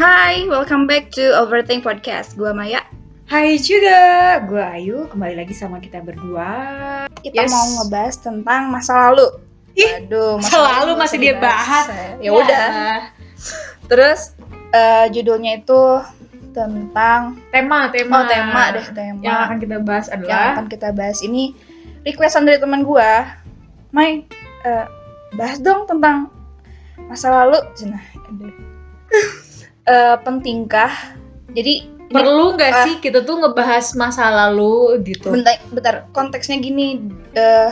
Hai, welcome back to Overthink Podcast. Gua Maya. Hai juga, gue Ayu. Kembali lagi sama kita berdua. Kita Yes. mau ngebahas tentang masa lalu. Ih, Aduh, masa lalu masih dia bahas. Ya udah. Terus eh, judulnya itu tentang Tema, tema. oh tema deh tema Yang akan kita bahas yang adalah akan kita bahas ini requestan dari teman gua. Mai, eh, bahas dong tentang masa lalu. Cina, Eh, pentingkah? Jadi perlu nggak Ah. sih kita tuh ngebahas masa lalu gitu? bentar, bentar konteksnya gini eh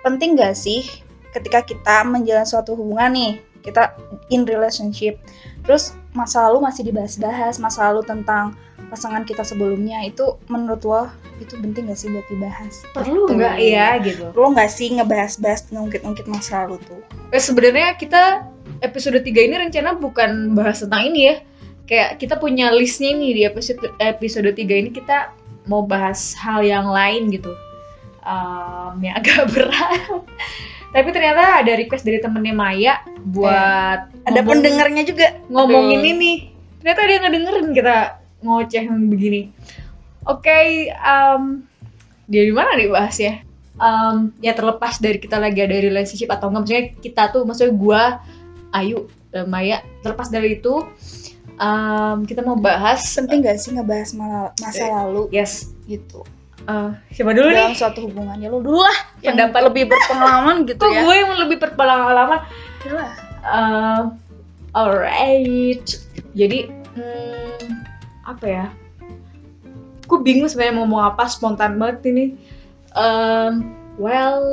penting gak sih ketika kita menjalin suatu hubungan nih kita in relationship terus masa lalu masih dibahas-bahas masa lalu tentang pasangan kita sebelumnya itu menurut lo itu penting gak sih buat dibahas Perlu Gitu. nggak ya gitu? lo gak sih ngebahas-bahas ngungkit-ngungkit masa lalu tuh Eh, sebenarnya kita episode 3 ini rencana bukan bahas tentang ini ya. Kayak kita punya listnya nih di episode episode 3 ini kita mau bahas hal yang lain gitu. Em, yang agak berat. Tapi ternyata ada request dari temennya Maya buat ada ngomong- pendengarnya juga ngomongin Aduh. ini. Ternyata dia ngedengerin kita ngoceh begini. Oke, em, dari mana nih bahas ya? Em, ya terlepas dari kita lagi ada relationship atau enggak, maksudnya kita tuh, maksudnya gua, Ayu, dan Maya, terlepas dari itu, em, kita mau bahas, penting gak sih ngebahas masa Eh, lalu yes, gitu eh, siapa dulu dalam nih? suatu hubungan ya lo dulu lah yang Pendapat- lebih berpengalaman gitu Kok ya gue yang lebih berpengalaman? Yalah. Um, alright. Jadi, hmm, apa ya? Gue bingung sebenarnya mau ngomong apa, spontan banget ini. Um, well,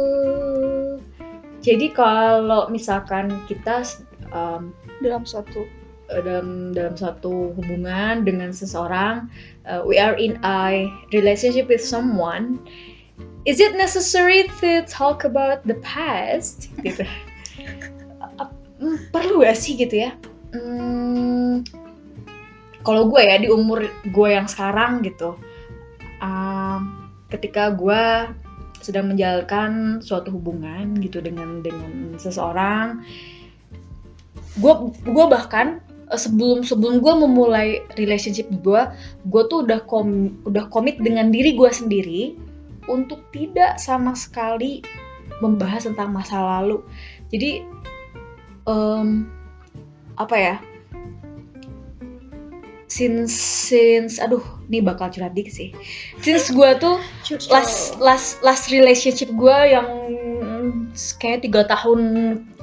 jadi kalau misalkan kita um, dalam suatu dalam dalam satu hubungan dengan seseorang, uh, we are in a relationship with someone. Is it necessary to talk about the past? Gitu. Ap- mm, perlu gak sih gitu ya? Hmm, kalau gue ya di umur gue yang sekarang gitu, um, ketika gue sedang menjalankan suatu hubungan gitu dengan dengan seseorang, gue gue bahkan eh, sebelum sebelum gue memulai relationship gue, gue tuh udah kom udah komit dengan diri gue sendiri untuk tidak sama sekali membahas tentang masa lalu. Jadi em, apa ya? Since since aduh ini bakal curhat dikit sih. Since gue tuh last last last relationship gue yang kayak tiga tahun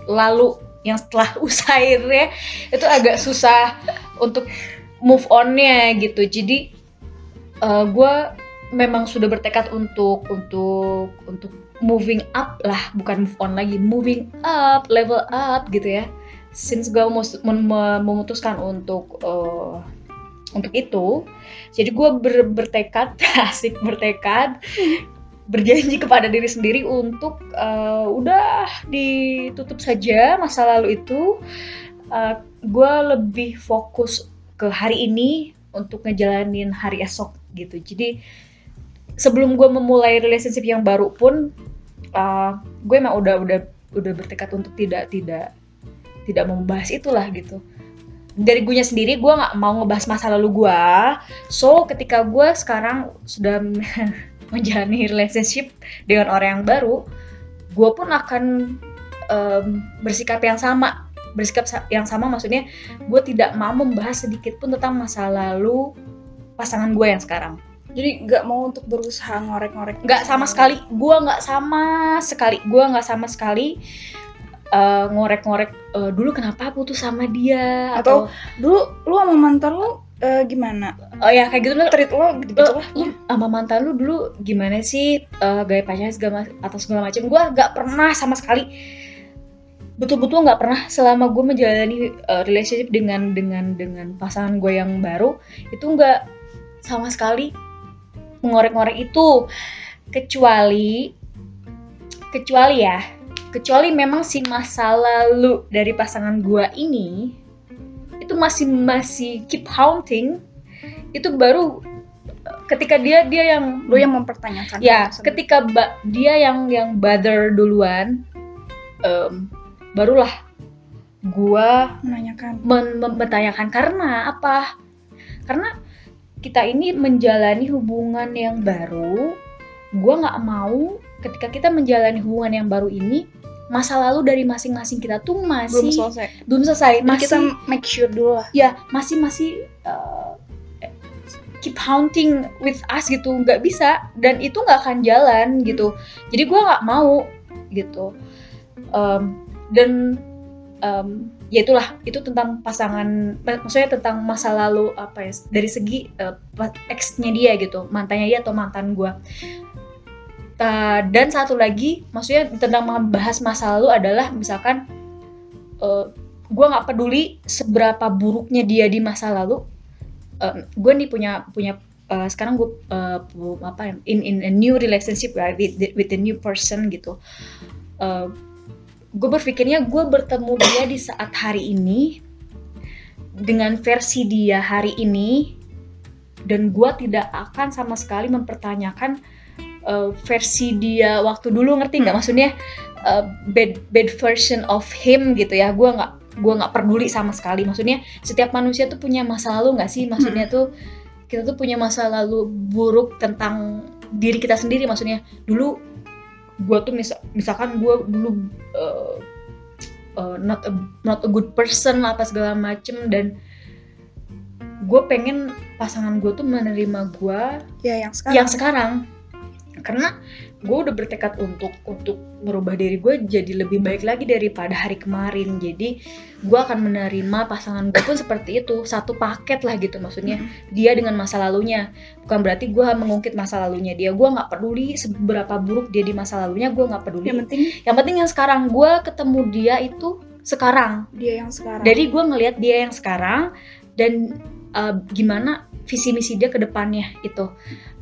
lalu yang setelah usai ya itu agak susah untuk move onnya gitu. Jadi gue memang sudah bertekad untuk untuk untuk moving up lah. Bukan move on lagi moving up level up gitu ya. Since gue memutuskan untuk eh, untuk itu jadi gue ber- bertekad asik bertekad berjanji kepada diri sendiri untuk eh, udah ditutup saja masa lalu itu. Gue lebih fokus ke hari ini untuk ngejalanin hari esok gitu. Jadi sebelum gue memulai relationship yang baru pun eh, gue emang udah udah udah bertekad untuk tidak tidak tidak membahas itulah gitu. Dari gue sendiri gue nggak mau ngebahas masa lalu gue so ketika gue sekarang sudah menjalani relationship dengan orang yang baru gue pun akan em, bersikap yang sama. Bersikap yang sama maksudnya gue tidak mau membahas sedikit pun tentang masa lalu pasangan gue yang sekarang. Jadi nggak mau untuk berusaha ngorek-ngorek nggak sama sekali. Gue nggak sama sekali. Gue nggak sama sekali eh, ngorek-ngorek eh, dulu kenapa putus sama dia? Atau- dulu lu sama mantan lu eh, gimana? Oh ya kayak gitu lah treat lo gitu gitu lah. lu sama mantan lu dulu gimana sih eh, gaya pacarnya segala atau segala macam? Gue nggak pernah sama sekali. Betul-betul nggak pernah selama gue menjalani eh, relationship dengan dengan dengan pasangan gue yang baru itu nggak sama sekali mengorek-ngorek itu. Kecuali kecuali ya kecuali memang si masa lalu dari pasangan gue ini itu masih masih keep haunting itu baru ketika dia dia yang lu yang mempertanyakan ya tersebut. ketika ba- dia yang yang bother duluan em, barulah gue menanyakan men- karena apa? Karena kita ini menjalani hubungan yang baru, gue nggak mau ketika kita menjalani hubungan yang baru ini masa lalu dari masing-masing kita tuh belum masih selesai. belum selesai, Jadi masih kita make sure dulu lah. Ya masih masih uh, keep haunting with us gitu. Nggak bisa. Dan itu nggak akan jalan gitu. Jadi gue nggak mau gitu. Um, dan um, ya itulah. Itu tentang pasangan maksudnya tentang masa lalu apa ya dari segi uh, ex-nya dia gitu. Mantannya dia atau mantan gue dan satu lagi maksudnya tentang membahas masa lalu adalah misalkan uh, gue nggak peduli seberapa buruknya dia di masa lalu uh, gue nih punya punya uh, sekarang gue uh, apa ya, in in a new relationship right, with with a new person gitu. Uh, gue berpikirnya gue bertemu dia di saat hari ini dengan versi dia hari ini dan gue tidak akan sama sekali mempertanyakan uh, versi dia waktu dulu ngerti nggak? Maksudnya uh, bad bad version of him gitu ya. Gue nggak gue nggak peduli sama sekali. Maksudnya setiap manusia tuh punya masa lalu nggak sih? Maksudnya tuh kita tuh punya masa lalu buruk tentang diri kita sendiri. Maksudnya dulu gue tuh misal, misalkan gue dulu uh, uh, not a not a good person apa segala macem. Dan gue pengen pasangan gue tuh menerima gue ya yang sekarang. yang sekarang karena gue udah bertekad untuk untuk merubah diri gue jadi lebih baik lagi daripada hari kemarin. Jadi gue akan menerima pasangan gue pun seperti itu. Satu paket lah gitu maksudnya. Dia dengan masa lalunya. Bukan berarti gue mengungkit masa lalunya dia. Gue nggak peduli seberapa buruk dia di masa lalunya gue nggak peduli. Yang penting yang penting yang sekarang. Gue ketemu dia itu sekarang. Dia yang sekarang. Dari gue ngelihat dia yang sekarang dan uh, gimana visi misi dia ke depannya itu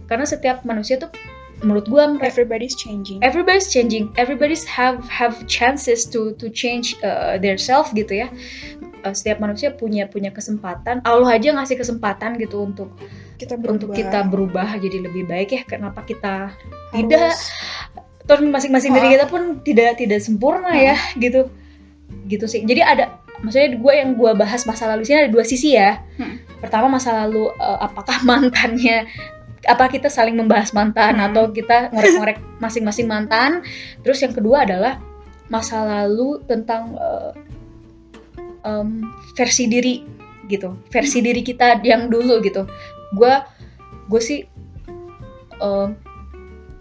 karena setiap manusia tuh menurut gue everybody's changing. Everybody's changing. Everybody's have have chances to to change uh, their self gitu ya. Uh, setiap manusia punya punya kesempatan. Allah aja ngasih kesempatan gitu untuk kita berubah. untuk kita berubah jadi lebih baik ya. Kenapa kita Harus- tidak? Terus masing-masing dari kita pun tidak tidak sempurna ya gitu. Gitu sih. Jadi ada maksudnya gue yang gue bahas masa lalu sini ada dua sisi ya. Hmm. pertama masa lalu uh, apakah mantannya apa kita saling membahas mantan Hmm. atau kita ngorek-ngorek masing-masing mantan. Terus yang kedua adalah masa lalu tentang uh, um, versi diri gitu. Versi diri kita yang dulu gitu. Gue gue sih uh,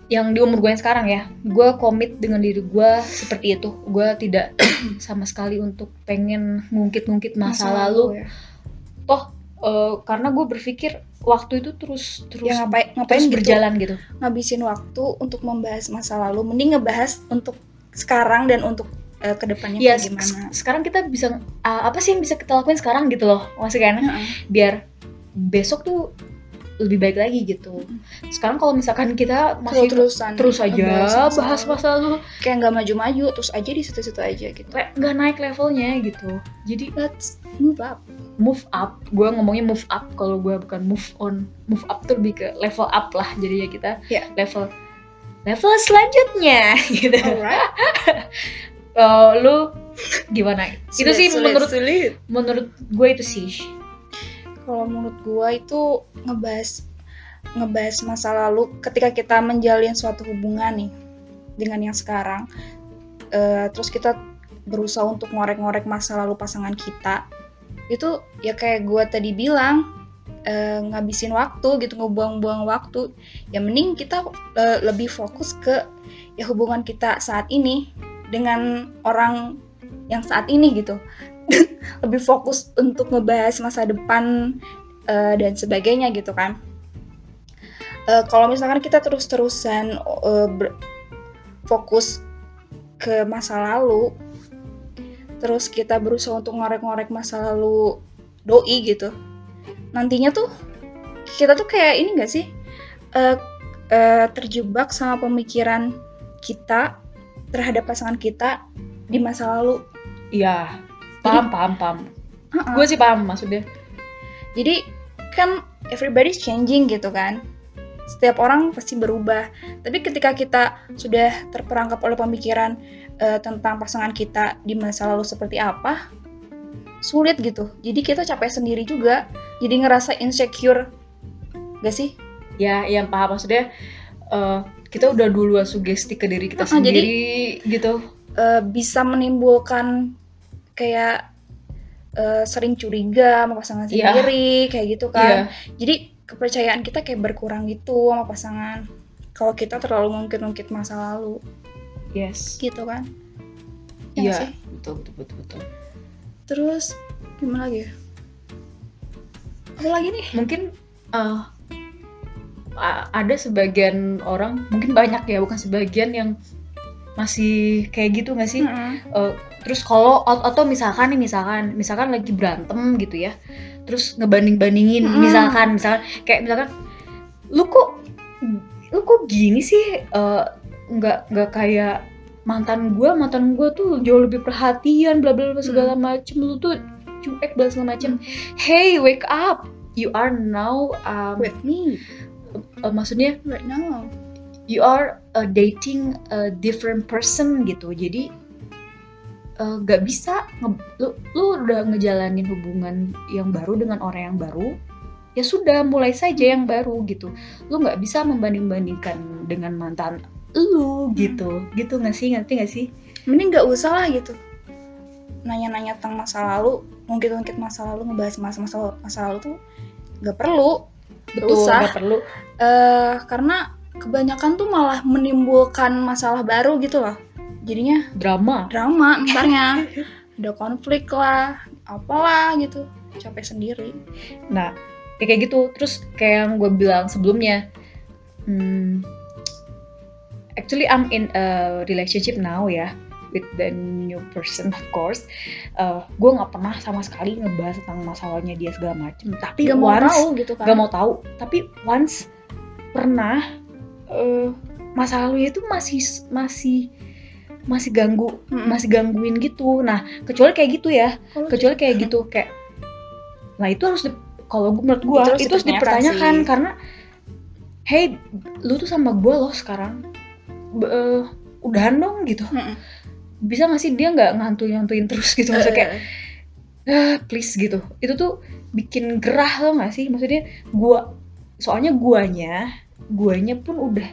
yang di umur gue yang sekarang ya gue komit dengan diri gue seperti itu. Gue tidak sama sekali untuk pengen ngungkit-ngungkit masa, lalu, ya. toh uh, karena gue berpikir waktu itu terus terus ya ngapain ngapain terus gitu berjalan gitu. ngabisin waktu untuk membahas masa lalu. Mending ngebahas untuk sekarang dan untuk eh, ke depannya ya kayak se- gimana. sekarang kita bisa uh, apa sih yang bisa kita lakuin sekarang gitu loh maksudnya kan? Heeh. biar besok tuh lebih baik lagi gitu. Sekarang kalau misalkan kita masih terus-terusan terus aja bahas masa lalu kayak nggak maju-maju terus aja di situ-situ aja gitu. kayak nggak naik levelnya gitu. Jadi let's move up. move up. Gue ngomongnya move up kalau gue bukan move on. Move up tuh lebih ke level up lah. Jadinya kita Ya. level level selanjutnya gitu. Alright. Oh, lu gimana? Itu Sulit, sih sulit, menurut sulit. menurut gue itu sih kalau menurut gua itu ngebahas ngebahas masa lalu ketika kita menjalin suatu hubungan nih dengan yang sekarang. Eh, terus kita berusaha untuk ngorek-ngorek masa lalu pasangan kita. Itu ya kayak gua tadi bilang eh, ngabisin waktu gitu ngebuang-buang waktu. Ya mending kita eh, lebih fokus ke ya hubungan kita saat ini dengan orang yang saat ini gitu lebih fokus untuk ngebahas masa depan eh, dan sebagainya gitu kan. Eh, kalau misalkan kita terus-terusan ber- fokus ke masa lalu terus kita berusaha untuk ngorek-ngorek masa lalu doi gitu nantinya tuh kita tuh kayak ini gak sih? Eh, eh, terjebak sama pemikiran kita terhadap pasangan kita di masa lalu. Iya paham paham paham. Heeh. gue sih paham maksudnya. Jadi kan everybody's changing gitu kan. Setiap orang pasti berubah. Tapi ketika kita sudah terperangkap oleh pemikiran eh, tentang pasangan kita di masa lalu seperti apa, sulit gitu. Jadi kita capek sendiri juga. Jadi ngerasa insecure. Gak sih? Ya yang paham. Maksudnya uh, kita udah duluan sugesti ke diri kita Uh-uh, sendiri gitu. Eh, bisa menimbulkan kayak eh, sering curiga sama pasangan Iya. sendiri kayak gitu Iya. kan. Jadi kepercayaan kita kayak berkurang gitu sama pasangan kalau kita terlalu ngungkit-ngungkit masa lalu. Yes. Gitu kan? Ya iya sih? betul betul betul betul. Terus gimana lagi ya? Apa lagi nih? Mungkin uh, ada sebagian orang mungkin banyak ya bukan sebagian yang masih kayak gitu nggak sih? Mm-mm. Uh, terus kalau at- atau misalkan nih misalkan misalkan lagi berantem gitu ya terus ngebanding bandingin Mm-mm. misalkan misalkan kayak misalkan lu kok lu kok gini sih? Uh, nggak nggak kayak mantan gue mantan gue tuh jauh lebih perhatian bla bla bla segala macem. Lu tuh cuek bla segala macem. Hey wake up. You are now um, with me. uh, maksudnya right now you are uh, dating a different person gitu. Jadi uh, gak bisa nge- lu lu udah ngejalanin hubungan yang baru dengan orang yang baru ya sudah mulai saja yang baru gitu. Lu nggak bisa membanding bandingkan dengan mantan lu gitu. Gitu nggak sih? Ngerti nggak sih? Mending nggak usah lah gitu. Nanya-nanya tentang masa lalu ngungkit-ngungkit masa lalu ngebahas masa masa masa lalu tuh nggak perlu. Usah. nggak perlu. Eh karena kebanyakan tuh malah menimbulkan masalah baru gitu loh jadinya drama drama ntarnya ada konflik lah apalah gitu capek sendiri Nah, ya kayak gitu. Terus kayak yang gue bilang sebelumnya, hmm, actually I'm in a relationship now ya with the new person of course. Uh, gue nggak pernah sama sekali ngebahas tentang masalahnya dia segala macem. Tapi mau once tahu gitu kan nggak mau tahu. Tapi once pernah uh, masa lalunya itu masih masih masih ganggu Mm-mm. masih gangguin gitu. Nah, kecuali kayak gitu ya Kalau kecuali kayak gitu kayak nah itu harus kalau gue menurut gue Itu itu, harus dipertanyakan sih. karena hey lu tuh sama gue loh sekarang B- eh, udahan dong gitu Mm-mm. bisa gak sih dia nggak ngantuin ngantuin terus gitu maksudnya kayak ah, please gitu itu tuh bikin gerah lo gak sih maksudnya gua soalnya guanya guanya pun udah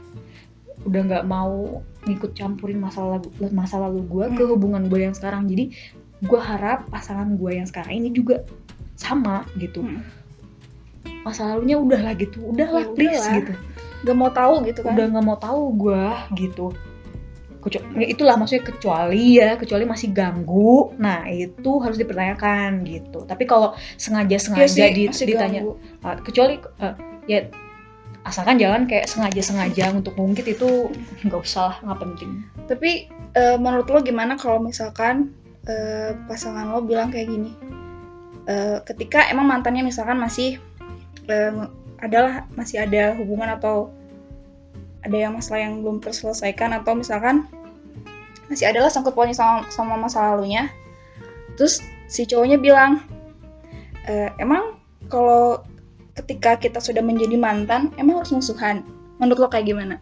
udah nggak mau ngikut campurin masalah masa lalu gua ke Hmm. hubungan gue yang sekarang jadi gua harap pasangan gue yang sekarang ini juga sama gitu Hmm. masa lalunya udahlah gitu udahlah Ya please udahlah. gitu nggak mau tahu gitu kan udah nggak mau tahu gua gitu Kecu- ya itulah maksudnya kecuali ya kecuali masih ganggu nah itu harus dipertanyakan gitu tapi kalau sengaja sengaja sih, di- ditanya ganggu. ah, kecuali eh, ya asalkan jangan kayak sengaja sengaja untuk ngungkit itu nggak usah lah nggak penting Tapi eh, menurut lo gimana kalau misalkan eh, pasangan lo bilang kayak gini? Eh, ketika emang mantannya misalkan masih eh, adalah masih ada hubungan atau ada yang masalah yang belum terselesaikan atau misalkan masih adalah sangkut pautnya sama sama masa lalunya. Terus si cowoknya bilang, "Eh, emang kalau ketika kita sudah menjadi mantan, emang harus musuhan? Menurut lo kayak gimana?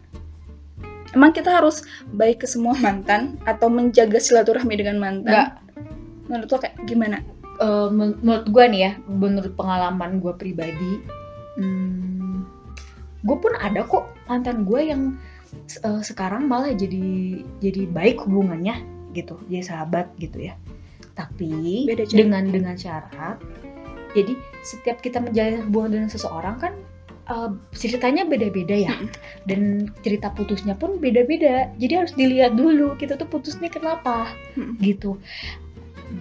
Emang kita harus baik ke semua mantan atau menjaga silaturahmi dengan mantan? Nggak. Menurut lo kayak gimana? Eh, men- menurut gue nih ya menurut pengalaman gue pribadi hmm, gue pun ada kok mantan gue yang eh, sekarang malah jadi jadi baik hubungannya gitu jadi sahabat gitu ya tapi Beda cara. dengan dengan syarat jadi setiap kita menjalin hubungan dengan seseorang kan eh, ceritanya beda-beda ya. Dan cerita putusnya pun beda-beda. Jadi harus dilihat dulu kita tuh putusnya kenapa gitu.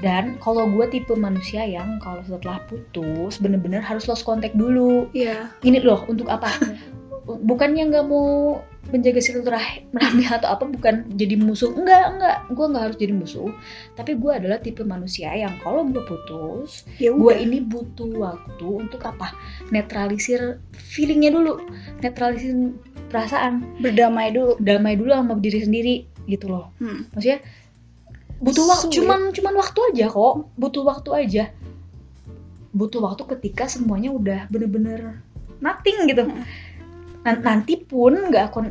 Dan kalau gue tipe manusia yang kalau setelah putus bener-bener harus lost contact dulu. Iya. ini loh untuk apa? Bukannya nggak mau menjaga silaturahmi atau apa bukan jadi musuh. Enggak enggak. Gue nggak harus jadi musuh. Tapi gue adalah tipe manusia yang kalau gue putus Ya gue ini butuh waktu untuk apa? Netralisir feelingnya dulu. Netralisir perasaan. Berdamai dulu. damai dulu sama diri sendiri gitu loh. Hmm. maksudnya butuh waktu cuman cuman waktu aja kok. Butuh waktu aja. Butuh waktu ketika semuanya udah bener-bener nothing gitu. Hmm. Nan- nanti pun nggak akan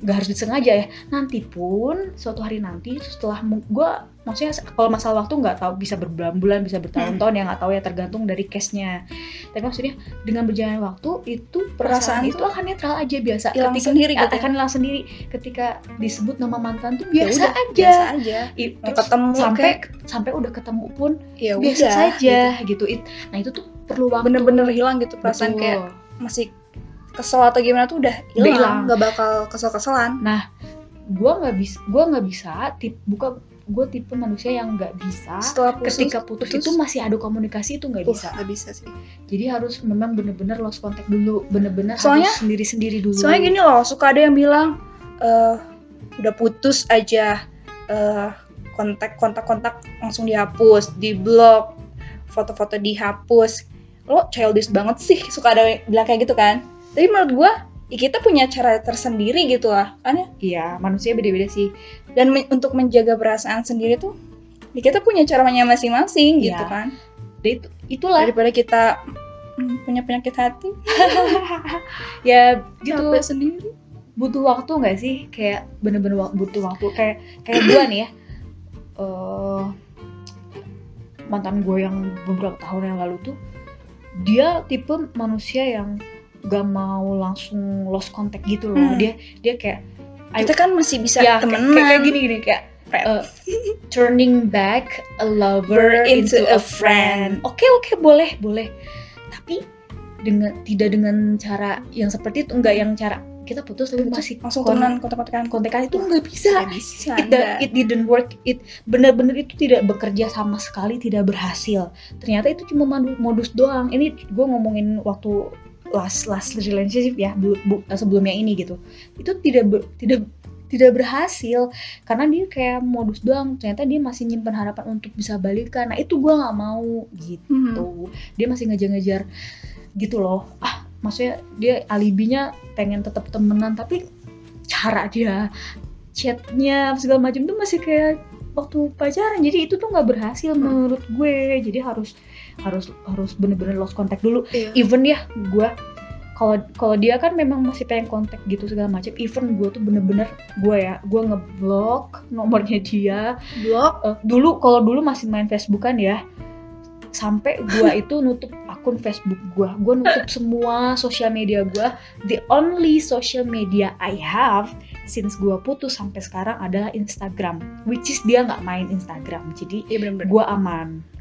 nggak harus disengaja ya. Nanti pun suatu hari nanti setelah gue maksudnya kalau masalah waktu nggak tahu bisa berbulan-bulan bisa bertahun-tahun ya nggak tahu ya tergantung dari case-nya. Tapi maksudnya dengan berjalannya waktu itu perasaan, Perasaan itu akan netral aja biasa. hilang ketika sendiri gitu ya? akan hilang sendiri. Ketika disebut nama mantan tuh Ya biasa udah, aja. biasa aja. I- mau terus ketemu sampai kayak sampai udah ketemu pun ya biasa udah saja gitu. It- nah itu tuh perlu waktu. Bener-bener hilang gitu perasaan Betul. kayak masih kesel atau gimana tuh udah hilang. nggak bakal kesel-keselan. Gue nggak bisa gue nggak bisa tip buka gue tipe manusia yang nggak bisa setelah putus ketika putus, itu masih ada komunikasi itu nggak uh, bisa. nggak bisa sih. Jadi harus memang bener-bener lost contact dulu bener-bener Soalnya- harus sendiri-sendiri dulu. soalnya gini loh suka ada yang bilang eh udah putus aja eh kontak kontak kontak langsung dihapus di blok foto-foto dihapus. Lo childish banget sih suka ada yang bilang kayak gitu kan tapi menurut gua ya kita punya cara tersendiri gitu lah kan ya? Iya manusia beda-beda sih. Dan men- untuk menjaga perasaan sendiri tuh ya kita punya caranya masing-masing gitu Iya. kan? Itu itulah. Daripada kita mm, punya penyakit hati. Ya gitu. Capek sendiri. Butuh waktu nggak sih? Kayak bener-bener wak- butuh waktu. Kayak kayak gue nih ya. Eh mantan gue yang beberapa tahun yang lalu tuh dia tipe manusia yang gak mau langsung lost contact gitu loh Hmm. dia dia kayak kita kan masih bisa ya temenan kayak, kayak gini gini kayak eh, turning back a lover into, a friend. Oke oke boleh boleh. Tapi dengan tidak dengan cara yang seperti itu enggak yang cara kita putus tapi masih langsung temenan kontak-kontakan kontekan itu nggak bisa. Bisa It, da- it didn't work. It benar-benar itu tidak bekerja sama sekali, tidak berhasil. Ternyata itu cuma modus doang. Ini gue ngomongin waktu last last relationship ya, bu- bu- sebelumnya ini gitu. Itu tidak ber- tidak tidak berhasil karena dia kayak modus doang. Ternyata dia masih nyimpen harapan untuk bisa balikan. Nah itu gue nggak mau gitu tuh dia masih ngejar-ngejar gitu loh ah maksudnya dia alibinya pengen tetap temenan tapi cara dia chatnya segala macam tuh masih kayak waktu pacaran jadi itu tuh nggak berhasil menurut gue jadi harus harus harus bener-bener lost contact dulu. Iya. even ya gue kalau kalau dia kan memang masih pengen kontak gitu segala macam even gue tuh bener-bener gue ya gue ngeblok nomornya dia. Blok Eh, dulu kalau dulu masih main Facebook kan ya sampai gua itu nutup akun Facebook gua. Gua nutup semua sosial media gua. The only social media I have since gua putus sampai sekarang adalah Instagram which is dia nggak main Instagram. Jadi iya bener-bener. gua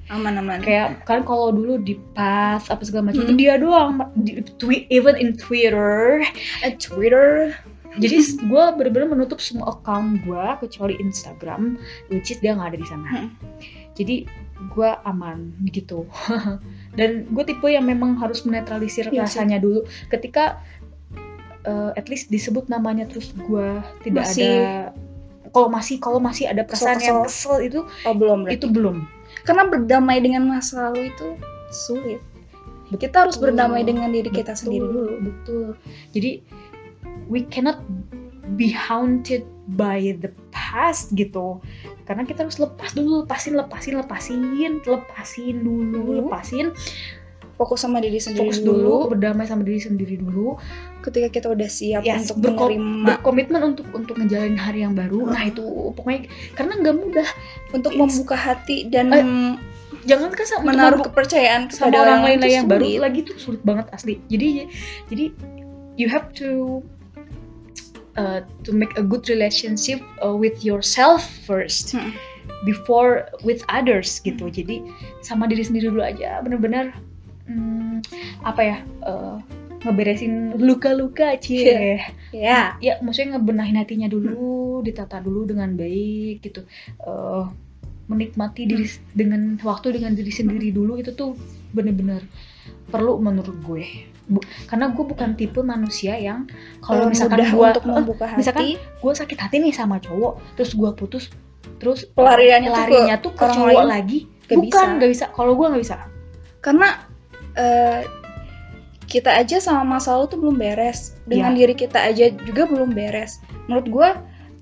aman aman-aman. Kayak kan kalau dulu di pas apa segala macam Hmm. dia doang. Di, twi- even in Twitter. Eh, Twitter. Jadi gue bener-bener menutup semua account gue kecuali Instagram which is dia nggak ada di sana. Hmm. jadi gue aman gitu. Dan gue tipe yang memang harus menetralisir Iya sih. rasanya dulu. Ketika uh, at least disebut namanya terus gue tidak Masih- ada kalau masih kalau masih ada perasaan yang kesel itu oh belum berarti. itu belum karena berdamai dengan masa lalu itu sulit. Kita harus Betul. berdamai dengan diri kita Betul, sendiri dulu. Betul. Jadi we cannot be haunted by the past gitu. Karena kita harus lepas dulu lepasin lepasin lepasin lepasin dulu Dulu. lepasin fokus sama diri sendiri fokus dulu, dulu. berdamai sama diri sendiri dulu. Ketika kita udah siap ya untuk berko- menerima berkomitmen untuk untuk ngejalanin hari yang baru. Nah itu pokoknya karena nggak mudah. Untuk It's- membuka hati dan Eh, jangan kan sama menaruh kepercayaan sama orang lain itu yang baru lagi tuh sulit banget asli. Jadi jadi you have to uh, to make a good relationship uh, with yourself first Hmm. before with others gitu. Jadi sama diri sendiri dulu aja. Bener-bener hmm, apa ya uh, ngeberesin luka-luka cie ya ya maksudnya ngebenahin hatinya dulu ditata dulu dengan baik gitu. Eh, menikmati diri dengan waktu dengan diri sendiri dulu itu tuh bener-bener perlu menurut gue. Bu- karena gue bukan tipe manusia yang kalau Eh, misalkan gue untuk membuka hati. misalkan gue sakit hati nih sama cowok terus gue putus terus Pelariannya tuh ke tuh ke, cowok lain, lagi gak bukan. bisa. nggak bisa. Kalau gue nggak bisa. Karena eh, kita aja sama masa lalu tuh belum beres dengan Iya. diri kita aja juga belum beres menurut gue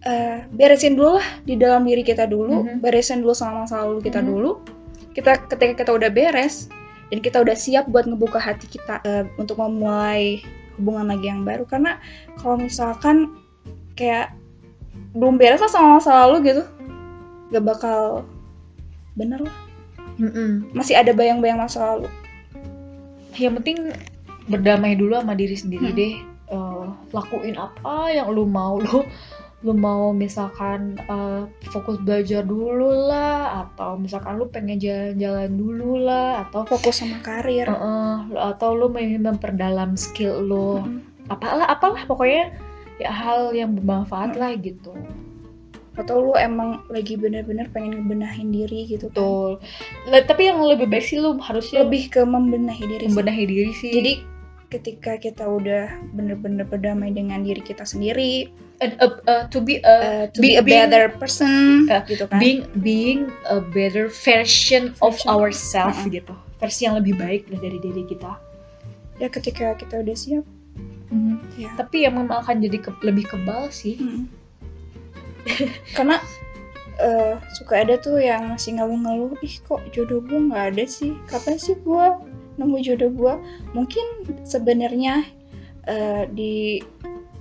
eh, beresin dulu lah di dalam diri kita dulu Mhm. beresin dulu sama masa lalu kita Mhm. dulu kita ketika kita udah beres dan kita udah siap buat ngebuka hati kita eh, untuk memulai hubungan lagi yang baru karena kalau misalkan kayak belum beres lah sama masa lalu gitu gak bakal bener lah Mm-mm. masih ada bayang-bayang masa lalu yang penting berdamai dulu sama diri sendiri Hmm. deh. Eh, lakuin apa yang lu mau lu lu mau misalkan eh, fokus belajar dulu lah atau misalkan lu pengen jalan-jalan dulu lah atau fokus sama karir. Eh, eh, atau lu ingin memperdalam skill lu. Mm-mm. apalah apalah pokoknya ya hal yang bermanfaat lah gitu atau lu emang lagi bener-bener pengen ngebenahin diri gitu kan. betul tapi yang lebih baik sih lu harusnya lebih ke membenahi diri sih. membenahi diri sih jadi ketika kita udah bener-bener berdamai dengan diri kita sendiri And, uh, uh, to be a uh, to be, a being- better person Uh, gitu kan being being a better version of Version. ourselves Mm-mm. gitu versi yang lebih baik lah dari diri kita ya ketika kita udah siap ya tapi yang memang akan jadi ke- lebih kebal sih Mm. Karena eh, suka ada tuh yang masih ngeluh-ngeluh ih kok jodoh gue nggak ada sih? Kapan sih gue nemu jodoh gue mungkin sebenarnya eh, di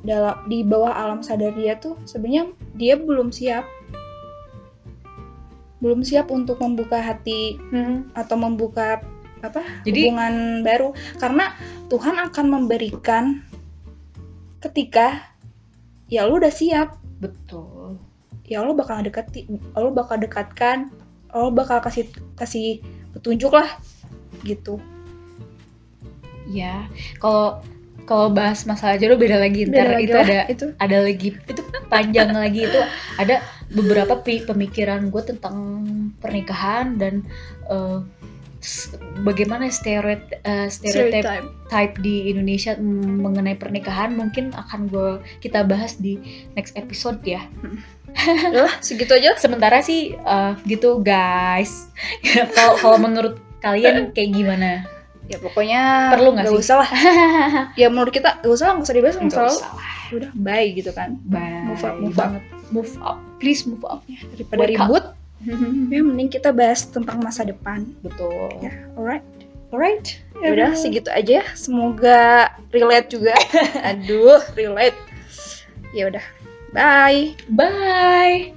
dalam di bawah alam sadar dia tuh sebenarnya dia belum siap. Belum siap untuk membuka hati atau membuka apa Jadi- hubungan baru. Karena Tuhan akan memberikan ketika ya lu udah siap. Betul ya lo bakal dekati lo bakal dekatkan lo bakal kasih kasih petunjuk lah gitu. Ya kalau kalau bahas masalah jodoh beda lagi ntar Beda lagi itu lah, ada itu. ada lagi itu panjang lagi itu ada beberapa pemikiran gue tentang pernikahan dan s- bagaimana stereotip stereotip stereotype. type di Indonesia mengenai pernikahan mungkin akan gue kita bahas di next episode ya. Udah lah segitu aja Sementara sih uh, gitu guys. Kalau kalau menurut kalian kayak gimana? ya pokoknya Perlu nggak sih? usah lah ya menurut kita gak usah lah gak usah dibahas Nggak lalu usah lah. udah bye gitu kan Bye. move up move up. Move up. Please move up. daripada Wake ribut ya mending kita bahas tentang masa depan Betul. ya alright Alright. ya udah segitu aja semoga relate juga aduh relate ya udah bye Bye.